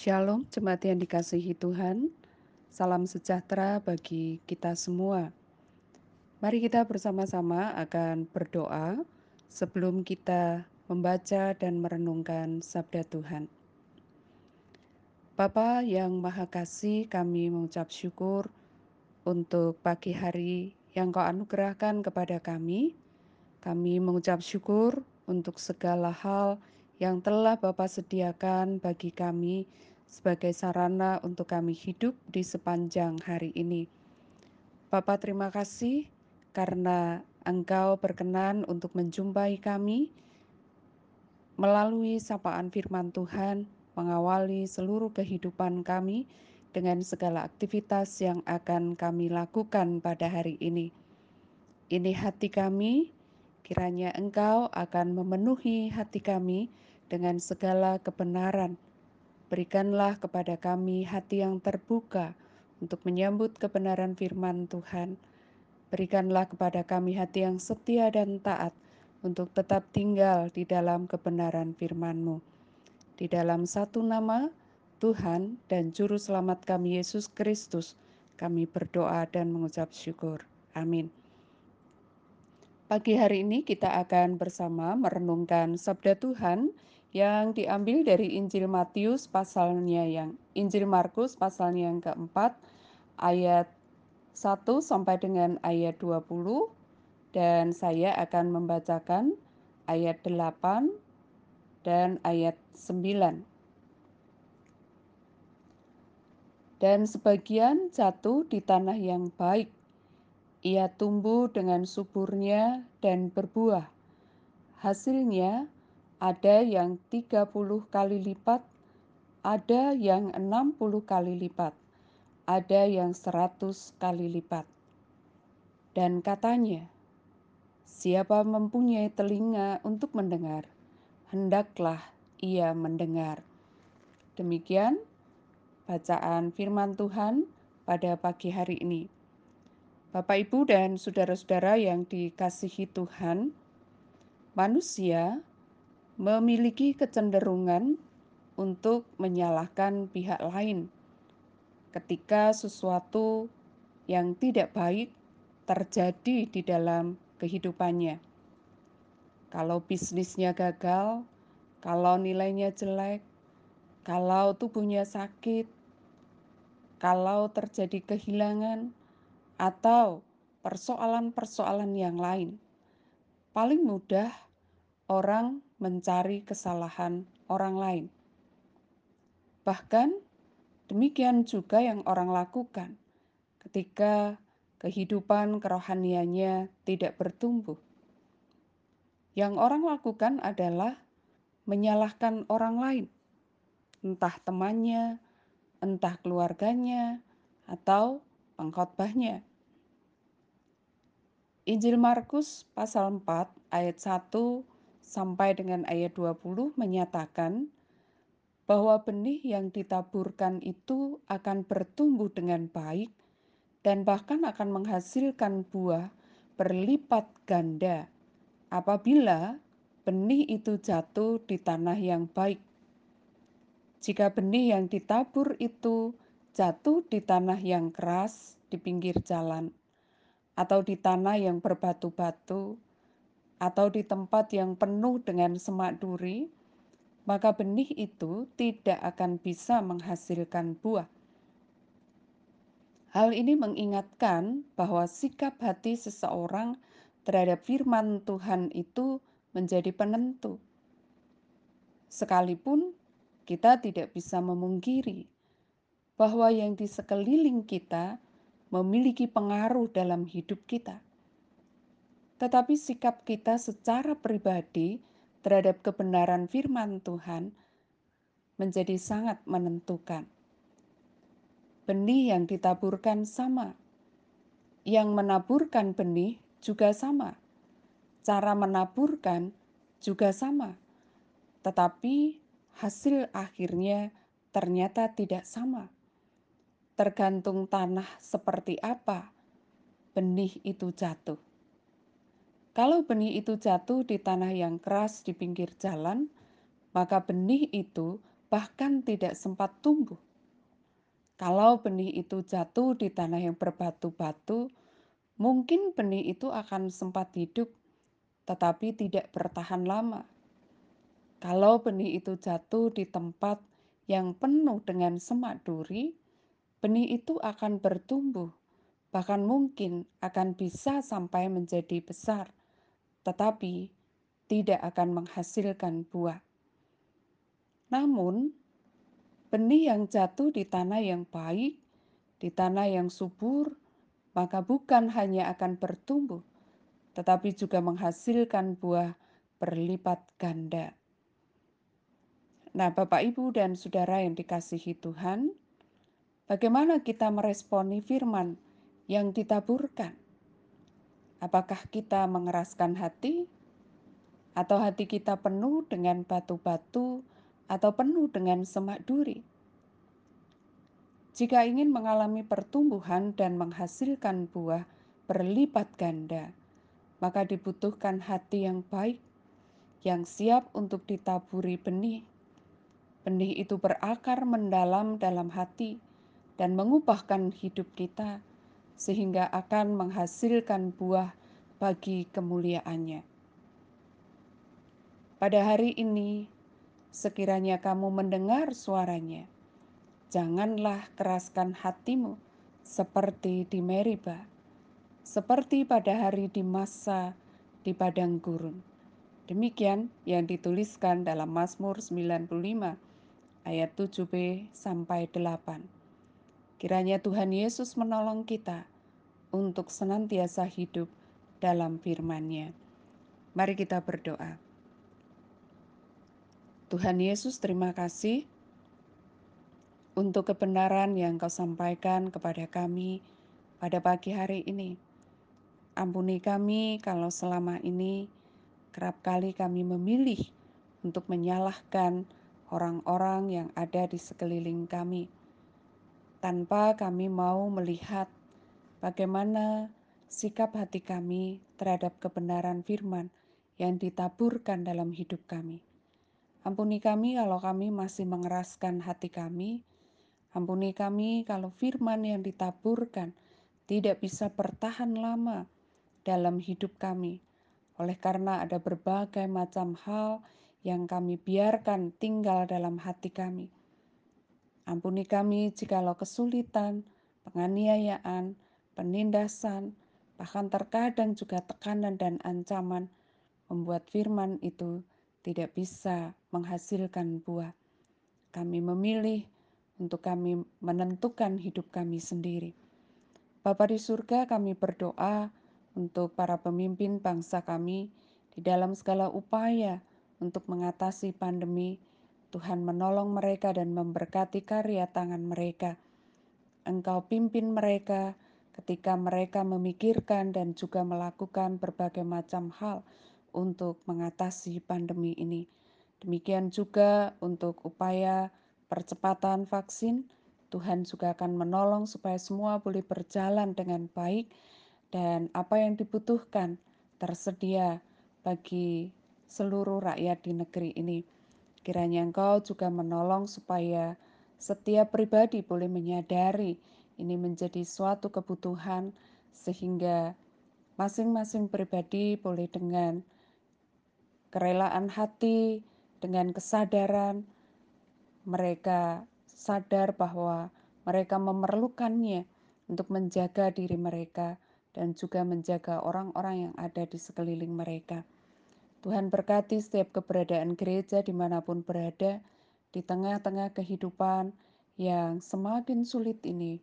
Shalom, jemaat yang dikasihi Tuhan. Salam sejahtera bagi kita semua. Mari kita bersama-sama akan berdoa sebelum kita membaca dan merenungkan sabda Tuhan. Bapa yang Maha Kasih, kami mengucap syukur untuk pagi hari yang Kau anugerahkan kepada kami. Kami mengucap syukur untuk segala hal yang telah Bapa sediakan bagi kami sebagai sarana untuk kami hidup di sepanjang hari ini. Bapak terima kasih karena Engkau berkenan untuk menjumpai kami melalui sapaan firman Tuhan, mengawali seluruh kehidupan kami dengan segala aktivitas yang akan kami lakukan pada hari ini. Ini hati kami, kiranya Engkau akan memenuhi hati kami dengan segala kebenaran. Berikanlah kepada kami hati yang terbuka untuk menyambut kebenaran firman Tuhan. Berikanlah kepada kami hati yang setia dan taat untuk tetap tinggal di dalam kebenaran firman-Mu. Di dalam satu nama, Tuhan dan Juru Selamat kami Yesus Kristus, kami berdoa dan mengucap syukur. Amin. Pagi hari ini kita akan bersama merenungkan sabda Tuhan yang diambil dari Injil Matius pasalnya yang Injil Markus pasalnya yang keempat ayat 1 sampai dengan ayat 20 dan saya akan membacakan ayat 8 dan ayat 9. Dan sebagian jatuh di tanah yang baik. Ia tumbuh dengan suburnya dan berbuah. Hasilnya ada yang 30 kali lipat, ada yang 60 kali lipat, ada yang 100 kali lipat. Dan katanya, siapa mempunyai telinga untuk mendengar, hendaklah ia mendengar. Demikian bacaan firman Tuhan pada pagi hari ini. Bapak, Ibu, dan saudara-saudara yang dikasihi Tuhan, manusia memiliki kecenderungan untuk menyalahkan pihak lain ketika sesuatu yang tidak baik terjadi di dalam kehidupannya. Kalau bisnisnya gagal, kalau nilainya jelek, kalau tubuhnya sakit, kalau terjadi kehilangan, atau persoalan-persoalan yang lain, paling mudah orang mencari kesalahan orang lain. Bahkan demikian juga yang orang lakukan ketika kehidupan kerohaniannya tidak bertumbuh. Yang orang lakukan adalah menyalahkan orang lain, entah temannya, entah keluarganya, atau pengkhotbahnya. Injil Markus pasal 4 ayat 1 sampai dengan ayat 20 menyatakan bahwa benih yang ditaburkan itu akan bertumbuh dengan baik dan bahkan akan menghasilkan buah berlipat ganda apabila benih itu jatuh di tanah yang baik. Jika benih yang ditabur itu jatuh di tanah yang keras di pinggir jalan, atau di tanah yang berbatu-batu, atau di tempat yang penuh dengan semak duri, maka benih itu tidak akan bisa menghasilkan buah. Hal ini mengingatkan bahwa sikap hati seseorang terhadap firman Tuhan itu menjadi penentu. Sekalipun kita tidak bisa memungkiri bahwa yang di sekeliling kita memiliki pengaruh dalam hidup kita tetapi sikap kita secara pribadi terhadap kebenaran firman Tuhan menjadi sangat menentukan. Benih yang ditaburkan sama, yang menaburkan benih juga sama, cara menaburkan juga sama, tetapi hasil akhirnya ternyata tidak sama. Tergantung tanah seperti apa benih itu jatuh. Kalau benih itu jatuh di tanah yang keras di pinggir jalan, maka benih itu bahkan tidak sempat tumbuh. Kalau benih itu jatuh di tanah yang berbatu-batu, mungkin benih itu akan sempat hidup, tetapi tidak bertahan lama. Kalau benih itu jatuh di tempat yang penuh dengan semak duri, benih itu akan bertumbuh, bahkan mungkin akan bisa sampai menjadi besar, tetapi tidak akan menghasilkan buah. Namun, benih yang jatuh di tanah yang baik, di tanah yang subur, maka bukan hanya akan bertumbuh, tetapi juga menghasilkan buah berlipat ganda. Nah, Bapak, Ibu, dan saudara yang dikasihi Tuhan, bagaimana kita meresponi firman yang ditaburkan? Apakah kita mengeraskan hati, atau hati kita penuh dengan batu-batu atau penuh dengan semak duri. Jika ingin mengalami pertumbuhan dan menghasilkan buah berlipat ganda, maka dibutuhkan hati yang baik, yang siap untuk ditaburi benih. Benih itu berakar mendalam dalam hati dan mengubahkan hidup kita, sehingga akan menghasilkan buah bagi kemuliaannya. Pada hari ini, sekiranya kamu mendengar suaranya. Janganlah keraskan hatimu seperti di Meriba, seperti pada hari di masa di padang gurun. Demikian yang dituliskan dalam Mazmur 95 ayat 7b sampai 8. Kiranya Tuhan Yesus menolong kita untuk senantiasa hidup dalam firman-Nya. Mari kita berdoa. Tuhan Yesus, terima kasih untuk kebenaran yang Kau sampaikan kepada kami pada pagi hari ini. Ampuni kami kalau selama ini kerap kali kami memilih untuk menyalahkan orang-orang yang ada di sekeliling kami, tanpa kami mau melihat bagaimana sikap hati kami terhadap kebenaran firman yang ditaburkan dalam hidup kami. Ampuni kami kalau kami masih mengeraskan hati kami. Ampuni kami kalau firman yang ditaburkan tidak bisa bertahan lama dalam hidup kami. Oleh karena ada berbagai macam hal yang kami biarkan tinggal dalam hati kami. Ampuni kami jikalau kesulitan, penganiayaan, penindasan, bahkan terkadang juga tekanan dan ancaman membuat firman itu tidak bisa menghasilkan buah. Kami memilih untuk kami menentukan hidup kami sendiri. Bapa di surga, kami berdoa untuk para pemimpin bangsa kami di dalam segala upaya untuk mengatasi pandemi. Tuhan menolong mereka dan memberkati karya tangan mereka. Engkau pimpin mereka ketika mereka memikirkan dan juga melakukan berbagai macam hal untuk mengatasi pandemi ini. Demikian juga untuk upaya percepatan vaksin, Tuhan juga akan menolong supaya semua boleh berjalan dengan baik dan apa yang dibutuhkan tersedia bagi seluruh rakyat di negeri ini. Kiranya Engkau juga menolong supaya setiap pribadi boleh menyadari ini menjadi suatu kebutuhan sehingga masing-masing pribadi boleh dengan kerelaan hati, dengan kesadaran mereka sadar bahwa mereka memerlukannya untuk menjaga diri mereka dan juga menjaga orang-orang yang ada di sekeliling mereka. Tuhan berkati setiap keberadaan gereja di mana pun berada di tengah-tengah kehidupan yang semakin sulit ini.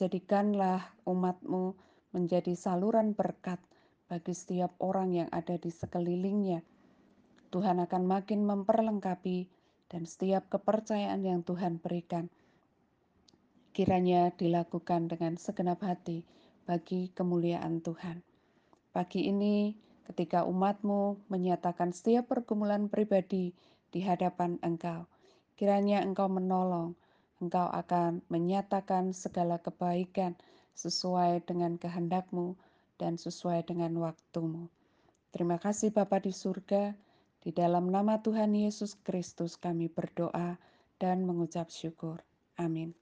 Jadikanlah umatmu menjadi saluran berkat bagi setiap orang yang ada di sekelilingnya Tuhan akan makin memperlengkapi dan setiap kepercayaan yang Tuhan berikan kiranya dilakukan dengan segenap hati bagi kemuliaan Tuhan. Pagi ini ketika umatmu menyatakan setiap pergumulan pribadi di hadapan engkau, kiranya engkau menolong, engkau akan menyatakan segala kebaikan sesuai dengan kehendakmu dan sesuai dengan waktumu. Terima kasih Bapa di surga, di dalam nama Tuhan Yesus Kristus kami berdoa dan mengucap syukur. Amin.